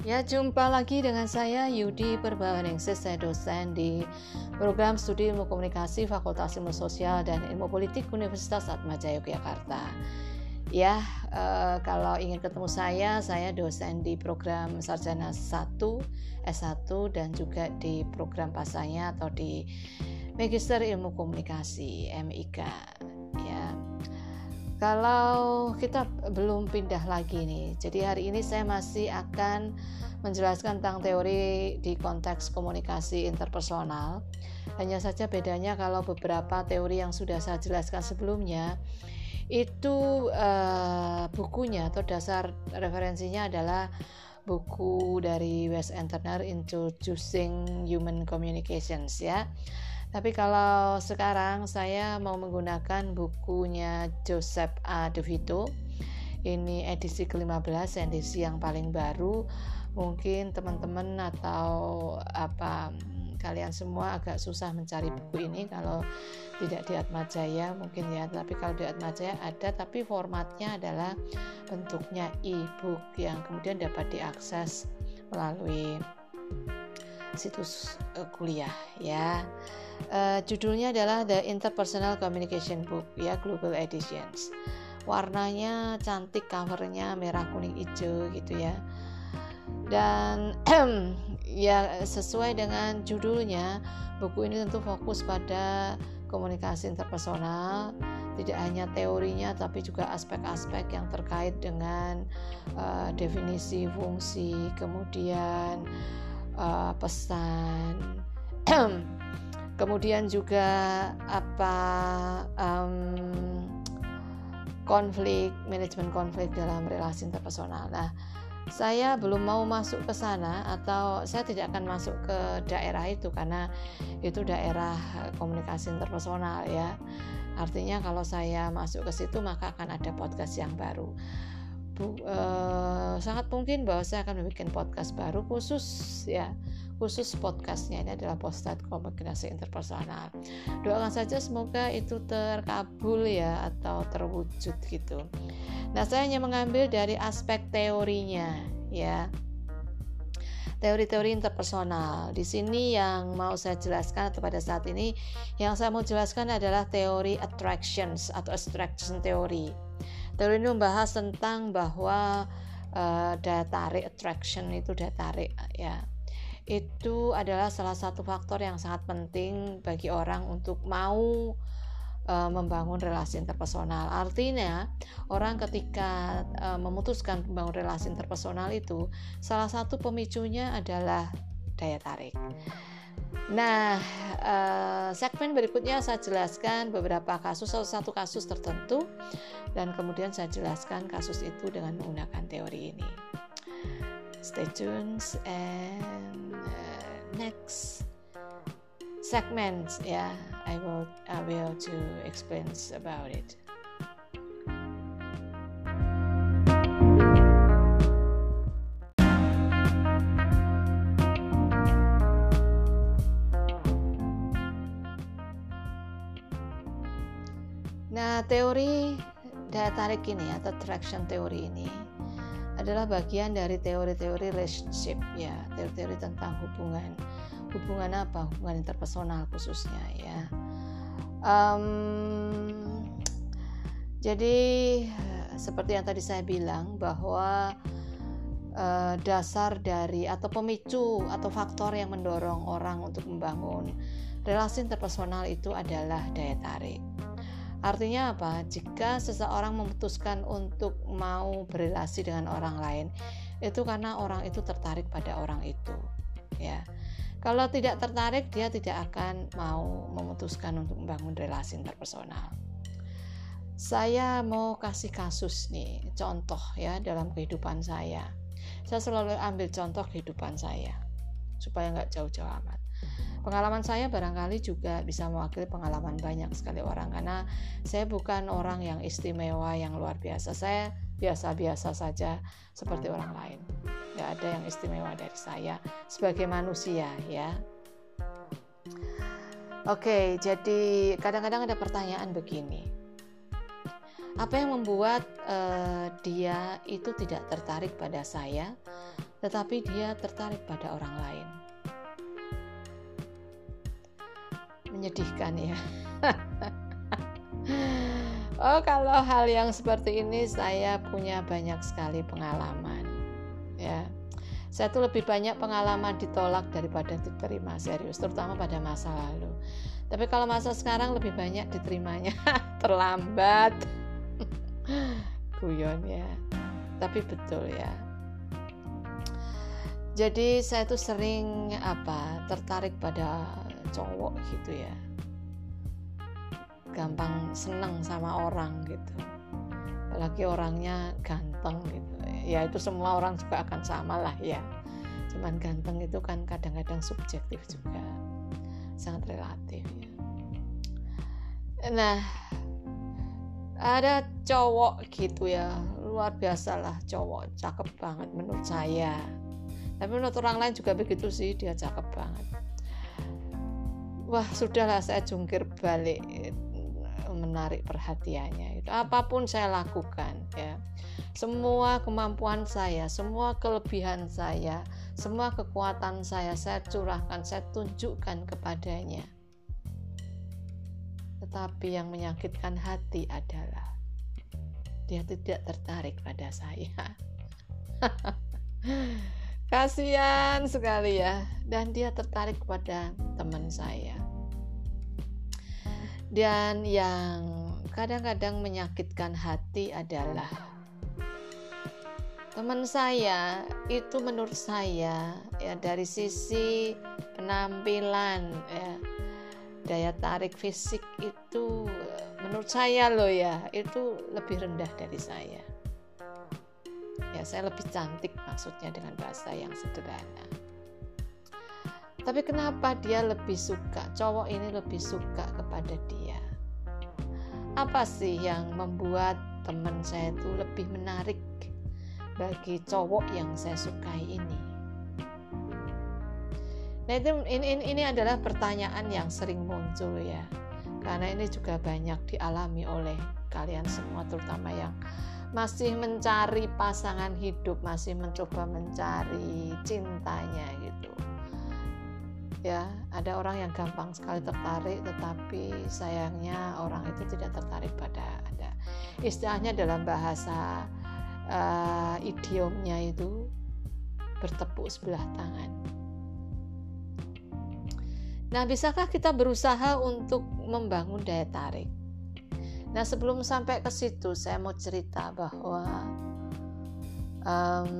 Ya, jumpa lagi dengan saya Yudi Perbawaningsih, saya dosen di program studi ilmu komunikasi Fakultas Ilmu Sosial dan Ilmu Politik Universitas Atmajaya Yogyakarta. Ya, eh, kalau ingin ketemu saya, saya dosen di program Sarjana 1, S1 dan juga di program pasanya atau di Magister Ilmu Komunikasi MIK. Ya, kalau kita belum pindah lagi nih, jadi hari ini saya masih akan menjelaskan tentang teori di konteks komunikasi interpersonal. Hanya saja bedanya kalau beberapa teori yang sudah saya jelaskan sebelumnya itu uh, bukunya atau dasar referensinya adalah buku dari Wes Turner Introducing Human Communications ya. Tapi kalau sekarang saya mau menggunakan bukunya Joseph A. De Vito. Ini edisi ke-15, edisi yang paling baru. Mungkin teman-teman atau apa kalian semua agak susah mencari buku ini kalau tidak di Atmajaya mungkin ya tapi kalau di Atmajaya ada tapi formatnya adalah bentuknya e-book yang kemudian dapat diakses melalui situs uh, kuliah ya. Uh, judulnya adalah The Interpersonal Communication Book ya Global Editions. Warnanya cantik covernya merah kuning hijau gitu ya. Dan ya sesuai dengan judulnya buku ini tentu fokus pada komunikasi interpersonal tidak hanya teorinya tapi juga aspek-aspek yang terkait dengan uh, definisi fungsi kemudian uh, pesan kemudian juga apa um, konflik manajemen konflik dalam relasi interpersonal. Nah, saya belum mau masuk ke sana atau saya tidak akan masuk ke daerah itu karena itu daerah komunikasi interpersonal ya. Artinya kalau saya masuk ke situ maka akan ada podcast yang baru. Bu, eh, sangat mungkin bahwa saya akan membuat podcast baru khusus ya khusus podcastnya ini adalah postat komunikasi interpersonal doakan saja semoga itu terkabul ya atau terwujud gitu nah saya hanya mengambil dari aspek teorinya ya teori-teori interpersonal. Di sini yang mau saya jelaskan atau pada saat ini yang saya mau jelaskan adalah teori attractions atau attraction theory. Teori ini membahas tentang bahwa uh, daya tarik attraction itu daya tarik ya itu adalah salah satu faktor yang sangat penting bagi orang untuk mau e, membangun relasi interpersonal. Artinya, orang ketika e, memutuskan membangun relasi interpersonal itu salah satu pemicunya adalah daya tarik. Nah, e, segmen berikutnya saya jelaskan beberapa kasus atau satu kasus tertentu dan kemudian saya jelaskan kasus itu dengan menggunakan teori ini. Stay tuned and uh, next segment yeah i will i will to explain about it teori daya tarik ini atau traction teori ini adalah bagian dari teori-teori relationship ya teori-teori tentang hubungan. Hubungan apa? Hubungan interpersonal khususnya ya. Um, jadi seperti yang tadi saya bilang bahwa uh, dasar dari atau pemicu atau faktor yang mendorong orang untuk membangun relasi interpersonal itu adalah daya tarik Artinya apa? Jika seseorang memutuskan untuk mau berrelasi dengan orang lain, itu karena orang itu tertarik pada orang itu, ya. Kalau tidak tertarik, dia tidak akan mau memutuskan untuk membangun relasi interpersonal. Saya mau kasih kasus nih, contoh ya dalam kehidupan saya. Saya selalu ambil contoh kehidupan saya supaya nggak jauh-jauh amat pengalaman saya barangkali juga bisa mewakili pengalaman banyak sekali orang karena saya bukan orang yang istimewa yang luar biasa. Saya biasa-biasa saja seperti orang lain. Nggak ada yang istimewa dari saya sebagai manusia ya. Oke jadi kadang-kadang ada pertanyaan begini. Apa yang membuat uh, dia itu tidak tertarik pada saya tetapi dia tertarik pada orang lain. Menyedihkan ya. oh, kalau hal yang seperti ini saya punya banyak sekali pengalaman. Ya. Saya tuh lebih banyak pengalaman ditolak daripada diterima serius, terutama pada masa lalu. Tapi kalau masa sekarang lebih banyak diterimanya terlambat. Guyon ya. Tapi betul ya jadi saya tuh sering apa tertarik pada cowok gitu ya. Gampang seneng sama orang gitu. Apalagi orangnya ganteng gitu. Ya itu semua orang juga akan sama lah ya. Cuman ganteng itu kan kadang-kadang subjektif juga. Sangat relatif ya. Nah ada cowok gitu ya. Luar biasa lah cowok. Cakep banget menurut saya. Tapi menurut orang lain juga begitu sih. Dia cakep banget wah sudahlah saya jungkir balik menarik perhatiannya itu. Apa pun saya lakukan ya. Semua kemampuan saya semua kelebihan saya semua kekuatan saya saya curahkan saya tunjukkan kepadanya. Tetapi yang menyakitkan hati adalah dia tidak tertarik pada saya kasihan sekali ya. Dan dia tertarik kepada teman saya. Dan yang kadang-kadang menyakitkan hati adalah teman saya itu menurut saya ya dari sisi penampilan ya daya tarik fisik itu menurut saya loh ya itu lebih rendah dari saya ya saya lebih cantik maksudnya dengan bahasa yang sederhana. Tapi kenapa dia lebih suka? Cowok ini lebih suka kepada dia. Apa sih yang membuat teman saya itu lebih menarik bagi cowok yang saya sukai ini? Nah itu ini, ini adalah pertanyaan yang sering muncul ya. Karena ini juga banyak dialami oleh kalian semua terutama yang masih mencari pasangan hidup, masih mencoba mencari cintanya gitu. Ya, ada orang yang gampang sekali tertarik tetapi sayangnya orang itu tidak tertarik pada ada. Istilahnya dalam bahasa uh, idiomnya itu bertepuk sebelah tangan. Nah, bisakah kita berusaha untuk membangun daya tarik? Nah sebelum sampai ke situ saya mau cerita bahwa um,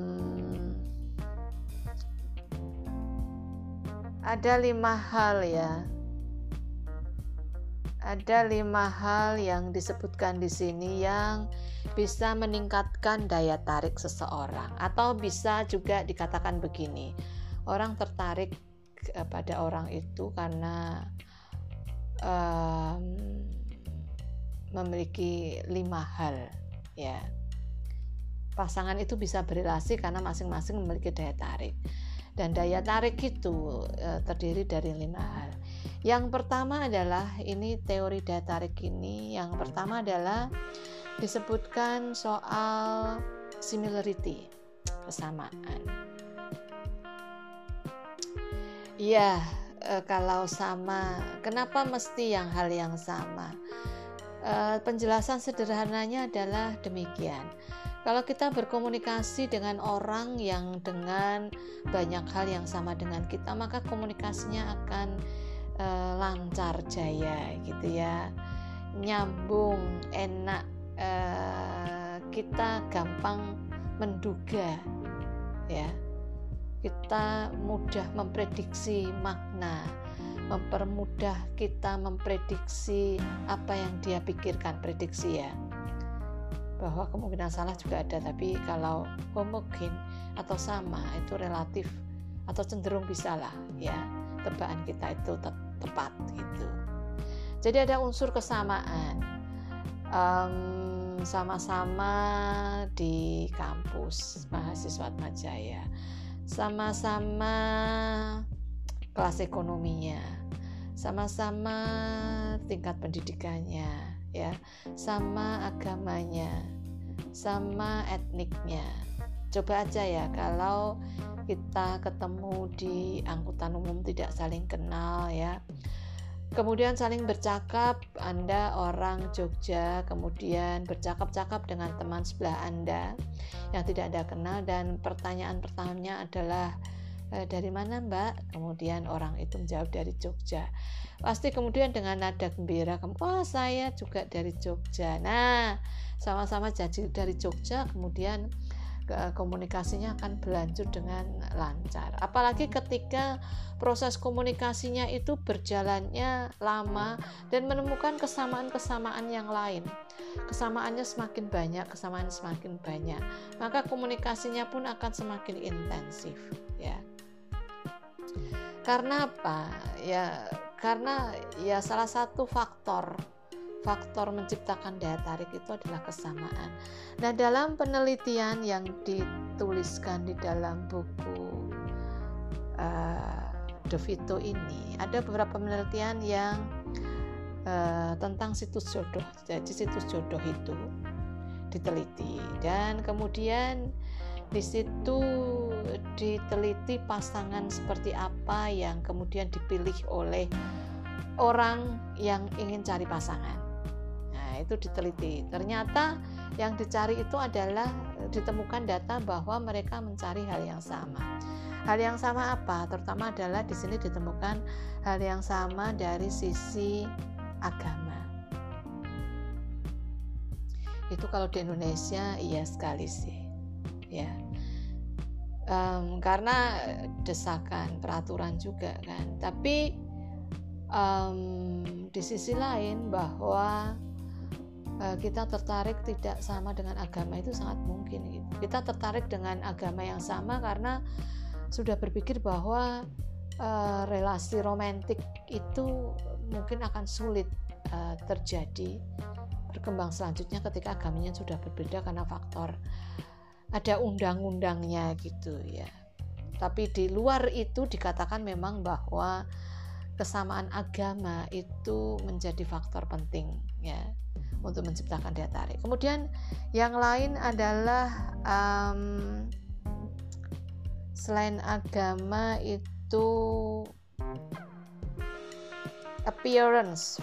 ada lima hal ya. Ada lima hal yang disebutkan di sini yang bisa meningkatkan daya tarik seseorang atau bisa juga dikatakan begini orang tertarik pada orang itu karena um, memiliki lima hal ya. Pasangan itu bisa berrelasi karena masing-masing memiliki daya tarik. Dan daya tarik itu e, terdiri dari lima hal. Yang pertama adalah ini teori daya tarik ini yang pertama adalah disebutkan soal similarity kesamaan. Ya e, kalau sama kenapa mesti yang hal yang sama Uh, penjelasan sederhananya adalah demikian. Kalau kita berkomunikasi dengan orang yang dengan banyak hal yang sama dengan kita, maka komunikasinya akan uh, lancar jaya, gitu ya, nyambung, enak. Uh, kita gampang menduga, ya, kita mudah memprediksi makna mempermudah kita memprediksi apa yang dia pikirkan prediksi ya. Bahwa kemungkinan salah juga ada tapi kalau homogen atau sama itu relatif atau cenderung bisa lah ya. Tebakan kita itu te tepat gitu. Jadi ada unsur kesamaan. Sama-sama um, di kampus mahasiswa Majaya sama-sama kelas ekonominya, sama-sama tingkat pendidikannya, ya, sama agamanya, sama etniknya, coba aja ya kalau kita ketemu di angkutan umum tidak saling kenal ya. Kemudian saling bercakap Anda orang Jogja kemudian bercakap-cakap dengan teman sebelah Anda yang tidak Anda kenal dan pertanyaan pertamanya adalah e, dari mana Mbak kemudian orang itu menjawab dari Jogja pasti kemudian dengan nada gembira oh saya juga dari Jogja nah sama-sama jadi dari Jogja kemudian komunikasinya akan berlanjut dengan lancar. Apalagi ketika proses komunikasinya itu berjalannya lama dan menemukan kesamaan-kesamaan yang lain. Kesamaannya semakin banyak, kesamaan semakin banyak, maka komunikasinya pun akan semakin intensif, ya. Karena apa? Ya, karena ya salah satu faktor faktor menciptakan daya tarik itu adalah kesamaan. Nah, dalam penelitian yang dituliskan di dalam buku uh, De Vito ini, ada beberapa penelitian yang uh, tentang situs jodoh. Jadi situs jodoh itu diteliti dan kemudian di situ diteliti pasangan seperti apa yang kemudian dipilih oleh orang yang ingin cari pasangan itu diteliti. Ternyata yang dicari itu adalah e, ditemukan data bahwa mereka mencari hal yang sama. Hal yang sama apa? Terutama adalah di sini ditemukan hal yang sama dari sisi agama. Itu kalau di Indonesia iya sekali sih, ya. Um, karena desakan peraturan juga kan. Tapi um, di sisi lain bahwa Eh, kita tertarik tidak sama dengan agama itu sangat mungkin gitu. kita tertarik dengan agama yang sama karena sudah berpikir bahwa uh, relasi romantik itu mungkin akan sulit uh, terjadi berkembang selanjutnya ketika agamanya sudah berbeda karena faktor ada undang-undangnya gitu ya tapi di luar itu dikatakan memang bahwa kesamaan agama itu menjadi faktor penting ya untuk menciptakan daya tarik. Kemudian yang lain adalah um, selain agama itu appearance,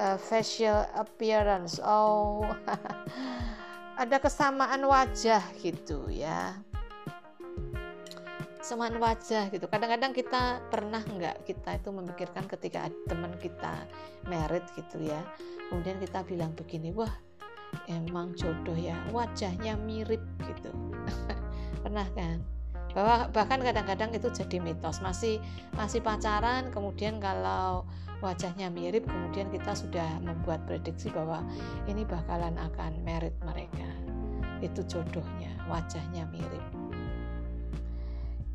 uh, facial appearance. Oh, ada kesamaan wajah gitu ya. Kesamaan wajah gitu. Kadang-kadang kita pernah nggak kita itu memikirkan ketika teman kita merit gitu ya. Kemudian kita bilang begini wah emang jodoh ya. Wajahnya mirip gitu. Pernah kan? Bahkan kadang-kadang itu jadi mitos. Masih masih pacaran kemudian kalau wajahnya mirip kemudian kita sudah membuat prediksi bahwa ini bakalan akan merit mereka. Itu jodohnya wajahnya mirip.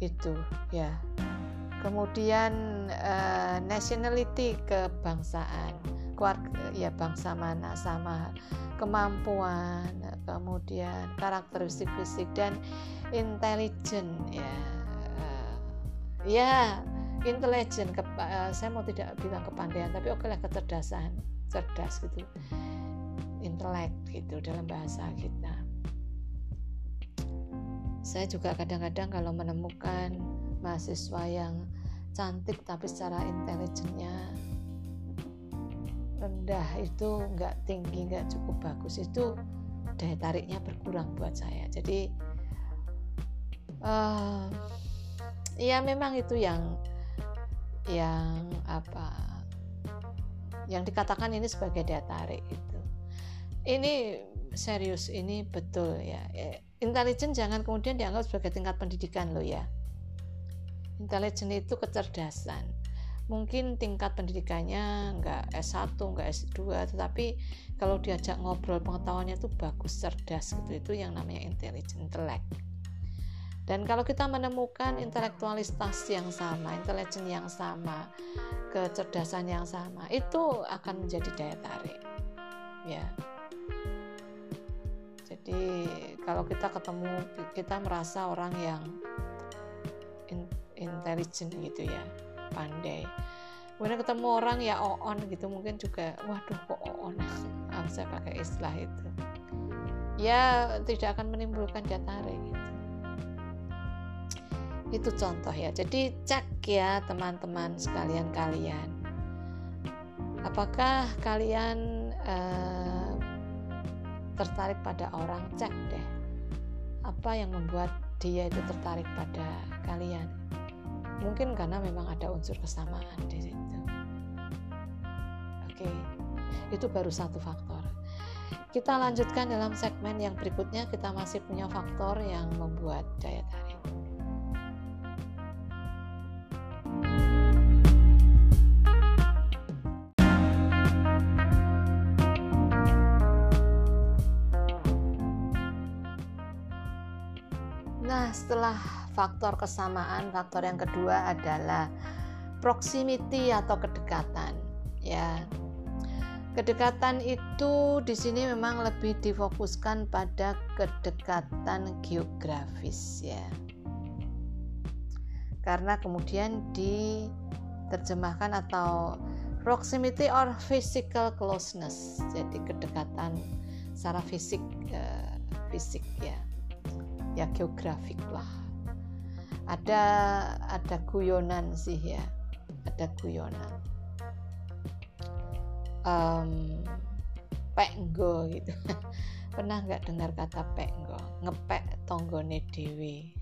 Itu ya. Kemudian uh, nationality kebangsaan. Keluarga ya bangsa mana sama. Kemampuan kemudian karakteristik fisik dan intelligent ya. Uh, ya intelligent ke, uh, saya mau tidak bilang kepandaian tapi oke lah kecerdasan cerdas gitu. Intelek gitu dalam bahasa kita. Saya juga kadang-kadang kalau menemukan mahasiswa yang cantik tapi secara intelijennya rendah itu nggak tinggi nggak cukup bagus itu daya tariknya berkurang buat saya. Jadi uh, ya memang itu yang yang apa? Yang dikatakan ini sebagai daya tarik itu ini serius ini betul ya. Eh, intelijen jangan kemudian dianggap sebagai tingkat pendidikan loh ya. Intelijen itu kecerdasan. Mungkin tingkat pendidikannya enggak S1 enggak S2 tetapi kalau diajak ngobrol pengetahuannya itu bagus cerdas gitu. Itu yang namanya intelijen intelek dan kalau kita menemukan intelektualitas yang sama, intelijen yang sama, kecerdasan yang sama, itu akan menjadi daya tarik. Ya. Jadi kalau kita ketemu kita merasa orang yang in, intelligent gitu ya, pandai. Kemudian ketemu orang ya on gitu mungkin juga waduh kok on. Saya pakai istilah itu. Ya tidak akan menimbulkan daya tarik gitu. Itu contoh ya. Jadi cek ya teman-teman sekalian kalian. Apakah kalian uh, tertarik pada orang? Cek deh. Apa yang membuat dia itu tertarik pada kalian? Mungkin karena memang ada unsur kesamaan di situ. Oke. Itu baru satu faktor. Kita lanjutkan dalam segmen yang berikutnya. Kita masih punya faktor yang membuat daya tarik setelah faktor kesamaan, faktor yang kedua adalah proximity atau kedekatan. Ya, kedekatan itu di sini memang lebih difokuskan pada kedekatan geografis ya. Karena kemudian diterjemahkan atau proximity or physical closeness, jadi kedekatan secara fisik uh, fisik ya ya geografik lah. Ada ada guyonan sih ya. Ada guyonan. Um, pekgo gitu. Pernah nggak dengar kata pekgo ngepek tonggone dewi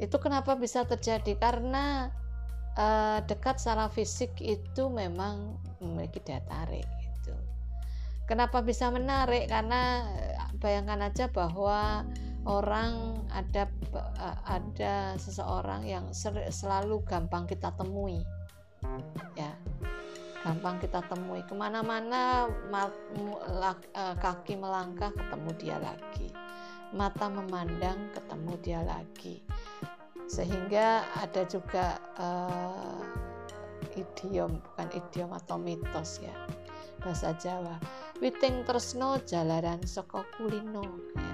itu kenapa bisa terjadi? Karena uh, dekat secara fisik itu memang memiliki daya tarik kenapa bisa menarik? Karena bayangkan aja bahwa orang ada ada seseorang yang selalu gampang kita temui. Ya gampang kita temui. Ke mana-mana e, kaki melangkah ketemu dia lagi. Mata memandang ketemu dia lagi. Sehingga ada juga uh, idiom bukan idiom atau mitos ya bahasa Jawa Witing Tresno jalaran soko kulino. Ya.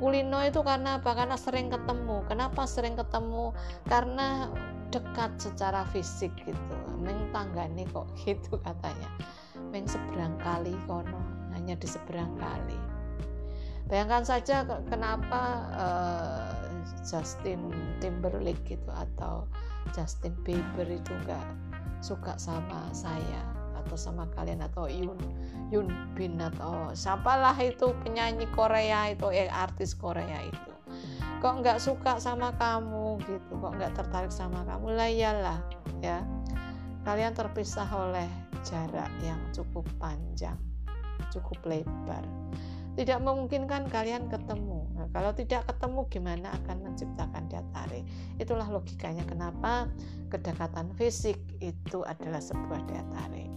kulino itu karena apa? Karena sering ketemu. Kenapa sering ketemu? Karena dekat secara fisik gitu. Meng tanggane kok gitu katanya. Meng seberang kali kono hanya di seberang kali. Bayangkan saja kenapa uh, Justin Timberlake gitu atau Justin Bieber itu enggak suka sama saya atau sama kalian atau Yun Yun Bin atau siapalah itu penyanyi Korea itu eh artis Korea itu. Kok nggak suka sama kamu gitu kok nggak tertarik sama kamu? Lah iyalah ya. Kalian terpisah oleh jarak yang cukup panjang cukup lebar. Tidak memungkinkan kalian ketemu. Nah, kalau tidak ketemu gimana akan menciptakan daya tarik? Itulah logikanya kenapa kedekatan fisik itu adalah sebuah daya tarik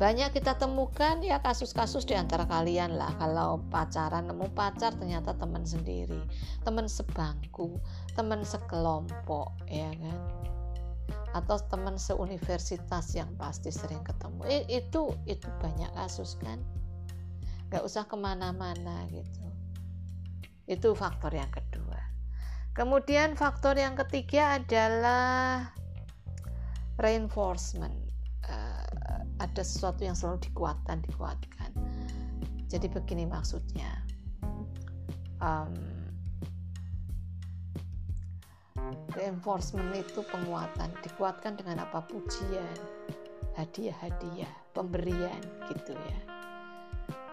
banyak kita temukan ya kasus-kasus di antara kalian lah. Kalau pacaran nemu pacar ternyata teman sendiri teman sebangku teman sekelompok ya kan? Atau teman seuniversitas yang pasti sering ketemu. Itu itu banyak kasus kan? Nggak usah ke mana-mana gitu. Itu faktor yang kedua. Kemudian faktor yang ketiga adalah reinforcement ada sesuatu yang selalu dikuatkan dikuatkan. Jadi begini maksudnya. Um, reinforcement itu penguatan dikuatkan dengan apa? Pujian hadiah-hadiah pemberian gitu ya.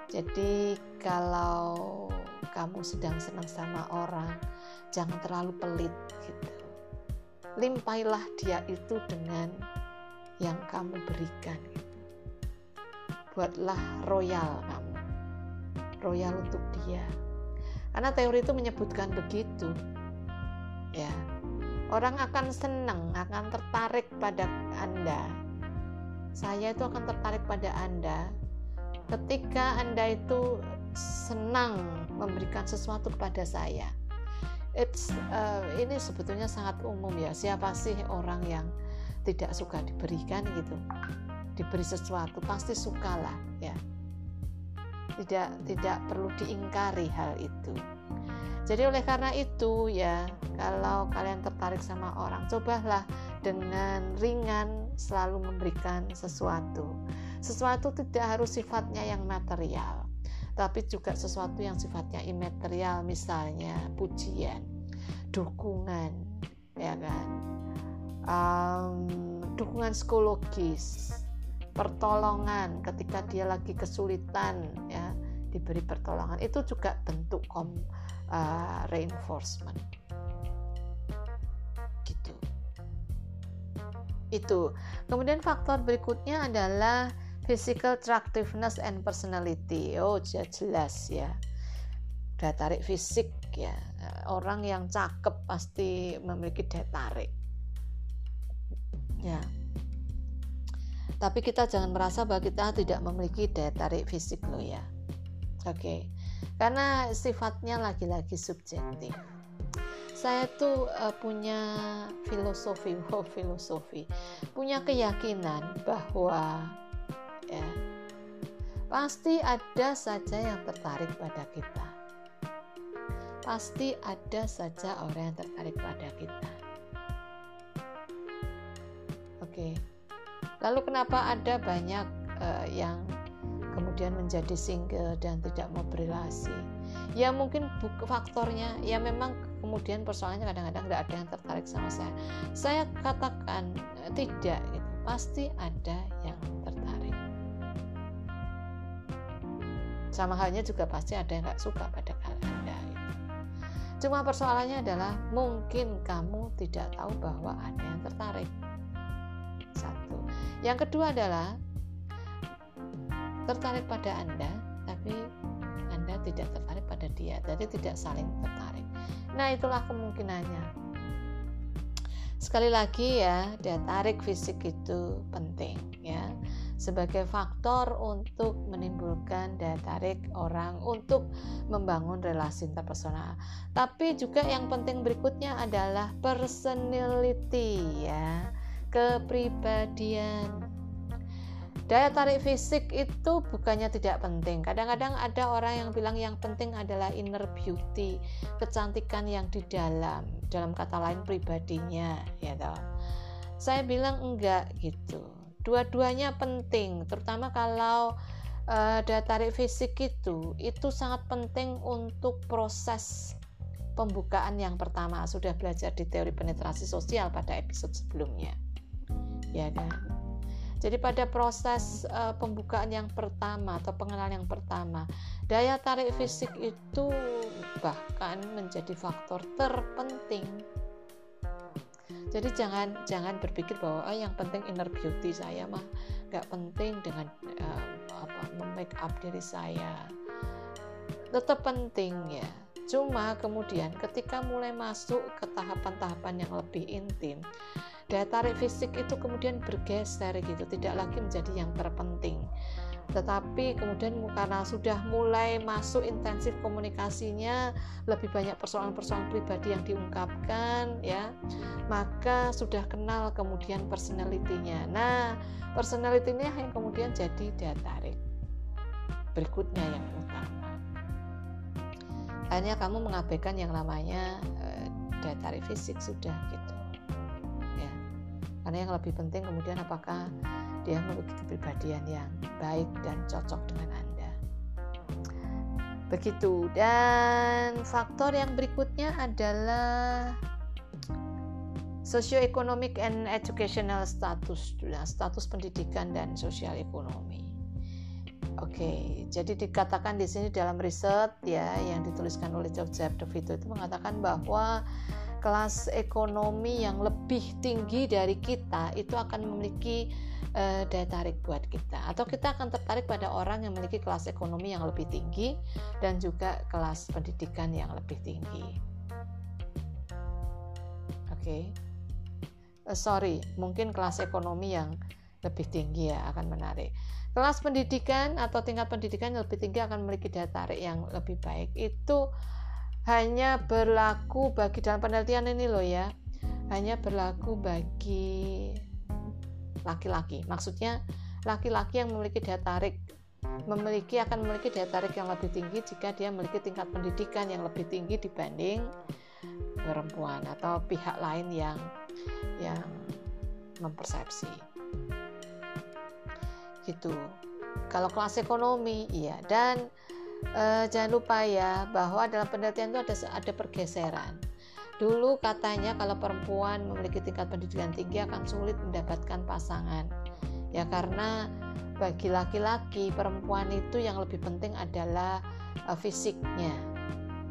Jadi kalau kamu sedang senang sama orang jangan terlalu pelit gitu. Limpailah dia itu dengan yang kamu berikan gitu buatlah royal kamu. Royal untuk dia. Karena teori itu menyebutkan begitu. Ya. Orang akan senang akan tertarik pada anda. Saya itu akan tertarik pada anda. Ketika anda itu senang memberikan sesuatu kepada saya. It's, uh, ini sebetulnya sangat umum ya. Siapa sih orang yang tidak suka diberikan gitu diberi sesuatu pasti sukalah ya. Tidak tidak perlu diingkari hal itu. Jadi oleh karena itu ya kalau kalian tertarik sama orang cobalah dengan ringan selalu memberikan sesuatu. Sesuatu tidak harus sifatnya yang material tapi juga sesuatu yang sifatnya imaterial misalnya pujian dukungan ya kan? Um, dukungan psikologis pertolongan ketika dia lagi kesulitan ya diberi pertolongan. Itu juga bentuk kom, uh, reinforcement. Gitu. Itu. Kemudian faktor berikutnya adalah physical attractiveness and personality. Oh jelas ya. Daya tarik fisik ya. Orang yang cakep pasti memiliki daya tarik. Ya tapi kita jangan merasa bahwa kita tidak memiliki daya tarik fisik loh ya oke. Okay. karena sifatnya lagi-lagi subjektif. Saya tuh uh, punya filosofi wow filosofi. Punya keyakinan bahwa ya pasti ada saja yang tertarik pada kita. Pasti ada saja orang yang tertarik pada kita. Oke lalu kenapa ada banyak uh, yang kemudian menjadi single dan tidak mau berrelasi? Ya mungkin faktornya ya memang kemudian persoalannya kadang-kadang tidak ada yang tertarik sama saya. Saya katakan uh, tidak gitu pasti ada yang tertarik. Sama halnya juga pasti ada yang nggak suka pada anda gitu. cuma persoalannya adalah mungkin kamu tidak tahu bahwa ada yang tertarik. Satu yang kedua adalah tertarik pada Anda, tapi Anda tidak tertarik pada dia, jadi tidak saling tertarik. Nah, itulah kemungkinannya. Sekali lagi ya, daya tarik fisik itu penting ya sebagai faktor untuk menimbulkan daya tarik orang untuk membangun relasi interpersonal. Tapi juga yang penting berikutnya adalah personality ya kepribadian. Daya tarik fisik itu bukannya tidak penting. Kadang-kadang ada orang yang bilang yang penting adalah inner beauty, kecantikan yang di dalam, dalam kata lain pribadinya, ya toh. Saya bilang enggak gitu. Dua-duanya penting, terutama kalau uh, daya tarik fisik itu itu sangat penting untuk proses pembukaan yang pertama. Sudah belajar di teori penetrasi sosial pada episode sebelumnya ya kan jadi pada proses uh, pembukaan yang pertama atau pengenalan yang pertama, daya tarik fisik itu bahkan menjadi faktor terpenting. Jadi jangan jangan berpikir bahwa ah, yang penting inner beauty saya mah nggak penting dengan uh, apa make up diri saya. Tetap penting ya. Cuma kemudian ketika mulai masuk ke tahapan-tahapan yang lebih intim, daya tarik fisik itu kemudian bergeser gitu tidak lagi menjadi yang terpenting. Tetapi kemudian karena sudah mulai masuk intensif komunikasinya lebih banyak persoalan-persoalan pribadi yang diungkapkan ya maka sudah kenal kemudian personalitinya nah personalitinya yang kemudian jadi daya tarik berikutnya yang utama. Akhirnya kamu mengabaikan yang namanya eh, daya tarik fisik sudah gitu karena yang lebih penting kemudian apakah dia memiliki kepribadian yang baik dan cocok dengan Anda. Begitu. Dan faktor yang berikutnya adalah socioeconomic and educational status, nah, status pendidikan dan sosial ekonomi. Oke, jadi dikatakan di sini dalam riset ya yang dituliskan oleh Joseph DeVito itu mengatakan bahwa kelas ekonomi yang lebih tinggi dari kita itu akan memiliki uh, daya tarik buat kita atau kita akan tertarik pada orang yang memiliki kelas ekonomi yang lebih tinggi dan juga kelas pendidikan yang lebih tinggi. Oke. Okay. Uh, eh, sorry, mungkin kelas ekonomi yang lebih tinggi ya akan menarik. Kelas pendidikan atau tingkat pendidikan yang lebih tinggi akan memiliki daya tarik yang lebih baik. Itu hanya berlaku bagi dalam penelitian ini loh ya hanya berlaku bagi laki-laki. Maksudnya laki-laki yang memiliki daya tarik memiliki akan memiliki daya tarik yang lebih tinggi jika dia memiliki tingkat pendidikan yang lebih tinggi dibanding perempuan atau pihak lain yang yang mempersepsi. Gitu. Kalau kelas ekonomi iya. Dan uh, jangan lupa ya bahwa dalam penelitian itu ada ada pergeseran. Dulu katanya kalau perempuan memiliki tingkat pendidikan tinggi akan sulit mendapatkan pasangan. Ya karena bagi laki-laki perempuan itu yang lebih penting adalah uh, fisiknya.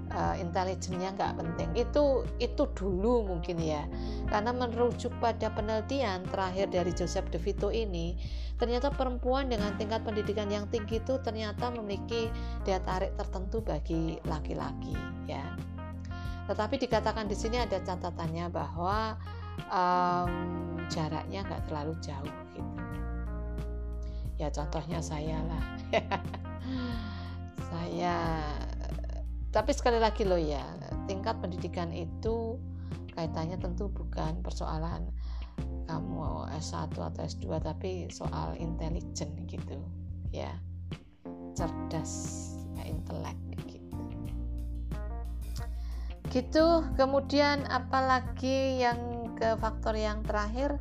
Uh, intelijennya nggak penting. Itu itu dulu mungkin ya. Karena merujuk pada penelitian terakhir dari Joseph De Vito ini ternyata perempuan dengan tingkat pendidikan yang tinggi itu ternyata memiliki daya tarik tertentu bagi laki-laki ya. Tetapi dikatakan di sini ada catatannya bahwa um, jaraknya nggak terlalu jauh gitu. Ya contohnya saya lah. Saya tapi sekali lagi loh ya tingkat pendidikan itu kaitannya tentu bukan persoalan kamu S1 atau S2 tapi soal intelijen gitu. Ya cerdas ya, intelek gitu. Gitu. Kemudian apalagi yang ke faktor yang terakhir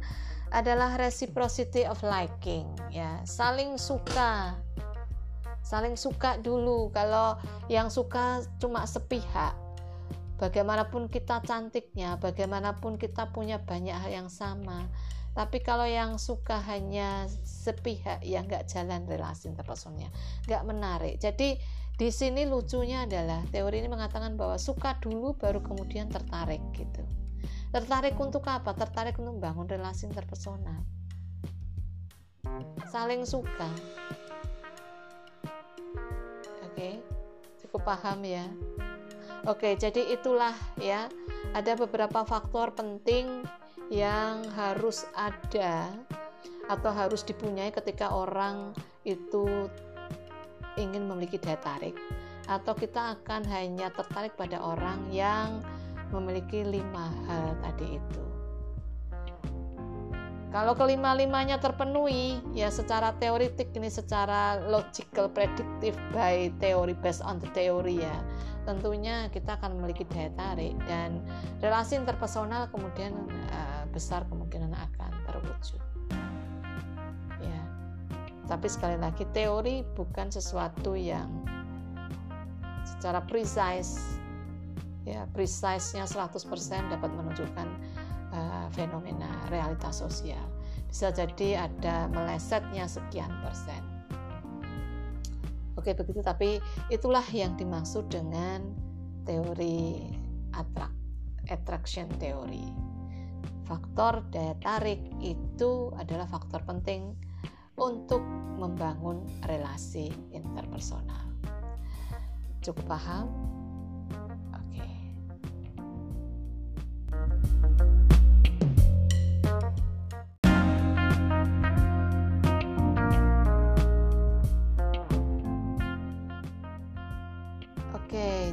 adalah reciprocity of liking ya. Saling suka. Saling suka dulu. Kalau yang suka cuma sepihak bagaimanapun kita cantiknya bagaimanapun kita punya banyak hal yang sama tapi kalau yang suka hanya sepihak ya nggak jalan relasi interpersonalnya nggak menarik jadi di sini lucunya adalah teori ini mengatakan bahwa suka dulu baru kemudian tertarik gitu Tertarik untuk apa? Tertarik untuk membangun relasi interpersonal. Saling suka. Oke, cukup paham ya. Oke, jadi itulah ya. Ada beberapa faktor penting yang harus ada atau harus dipunyai ketika orang itu ingin memiliki daya tarik atau kita akan hanya tertarik pada orang yang memiliki lima hal tadi itu. Kalau kelima-limanya terpenuhi, ya secara teoritik ini secara logical predictive by theory based on the theory ya, tentunya kita akan memiliki daya tarik dan relasi interpersonal kemudian uh, besar kemungkinan akan terwujud. Ya, tapi sekali lagi teori bukan sesuatu yang secara precise ya precise-nya 100% dapat menunjukkan uh, fenomena realitas sosial. Bisa jadi ada melesetnya sekian persen. Oke, begitu tapi itulah yang dimaksud dengan teori attract, attraction theory. Faktor daya tarik itu adalah faktor penting untuk membangun relasi interpersonal. Cukup paham?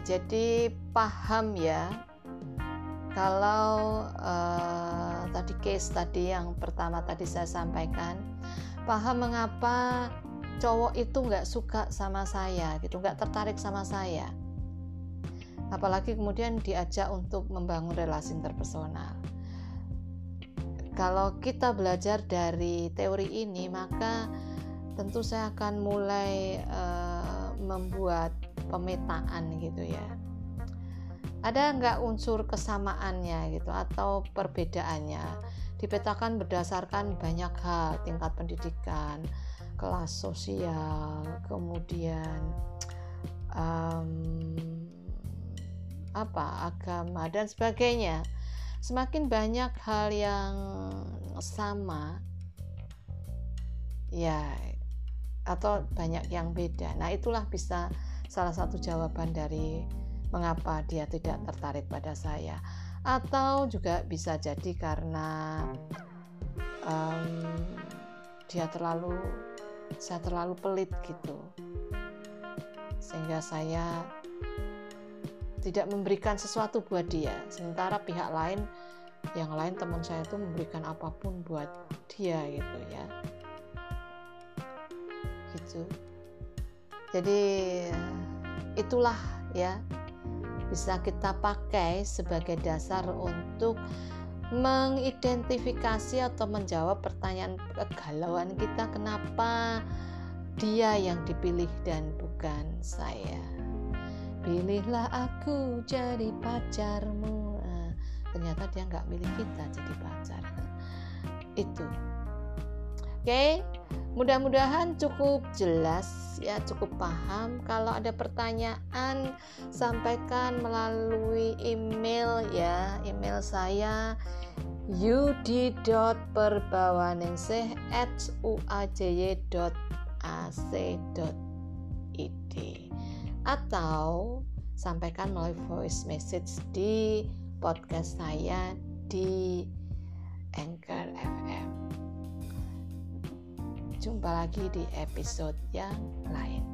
Jadi paham ya kalau uh, tadi case tadi yang pertama tadi saya sampaikan paham mengapa cowok itu nggak suka sama saya gitu nggak tertarik sama saya. Apalagi kemudian diajak untuk membangun relasi interpersonal. Kalau kita belajar dari teori ini maka tentu saya akan mulai uh, membuat pemetaan gitu ya. Ada nggak unsur kesamaannya gitu atau perbedaannya? Dipetakan berdasarkan banyak hal tingkat pendidikan kelas sosial kemudian um, apa agama dan sebagainya. Semakin banyak hal yang sama ya atau banyak yang beda. Nah itulah bisa salah satu jawaban dari mengapa dia tidak tertarik pada saya. Atau juga bisa jadi karena um, dia terlalu saya terlalu pelit gitu. Sehingga saya tidak memberikan sesuatu buat dia. Sementara pihak lain yang lain teman saya itu memberikan apa pun buat dia gitu ya. Gitu. Jadi itulah ya bisa kita pakai sebagai dasar untuk mengidentifikasi atau menjawab pertanyaan kegalauan kita kenapa dia yang dipilih dan bukan saya? Pilihlah aku jadi pacarmu. Nah, ternyata dia nggak milih kita jadi pacar. Itu oke mudah-mudahan cukup jelas ya cukup paham. Kalau ada pertanyaan sampaikan melalui email ya. Email saya yudi.perbawaningsih at uajy.ac.id atau sampaikan melalui voice message di podcast saya di Anchor FM. Jumpa lagi di episode yang lain.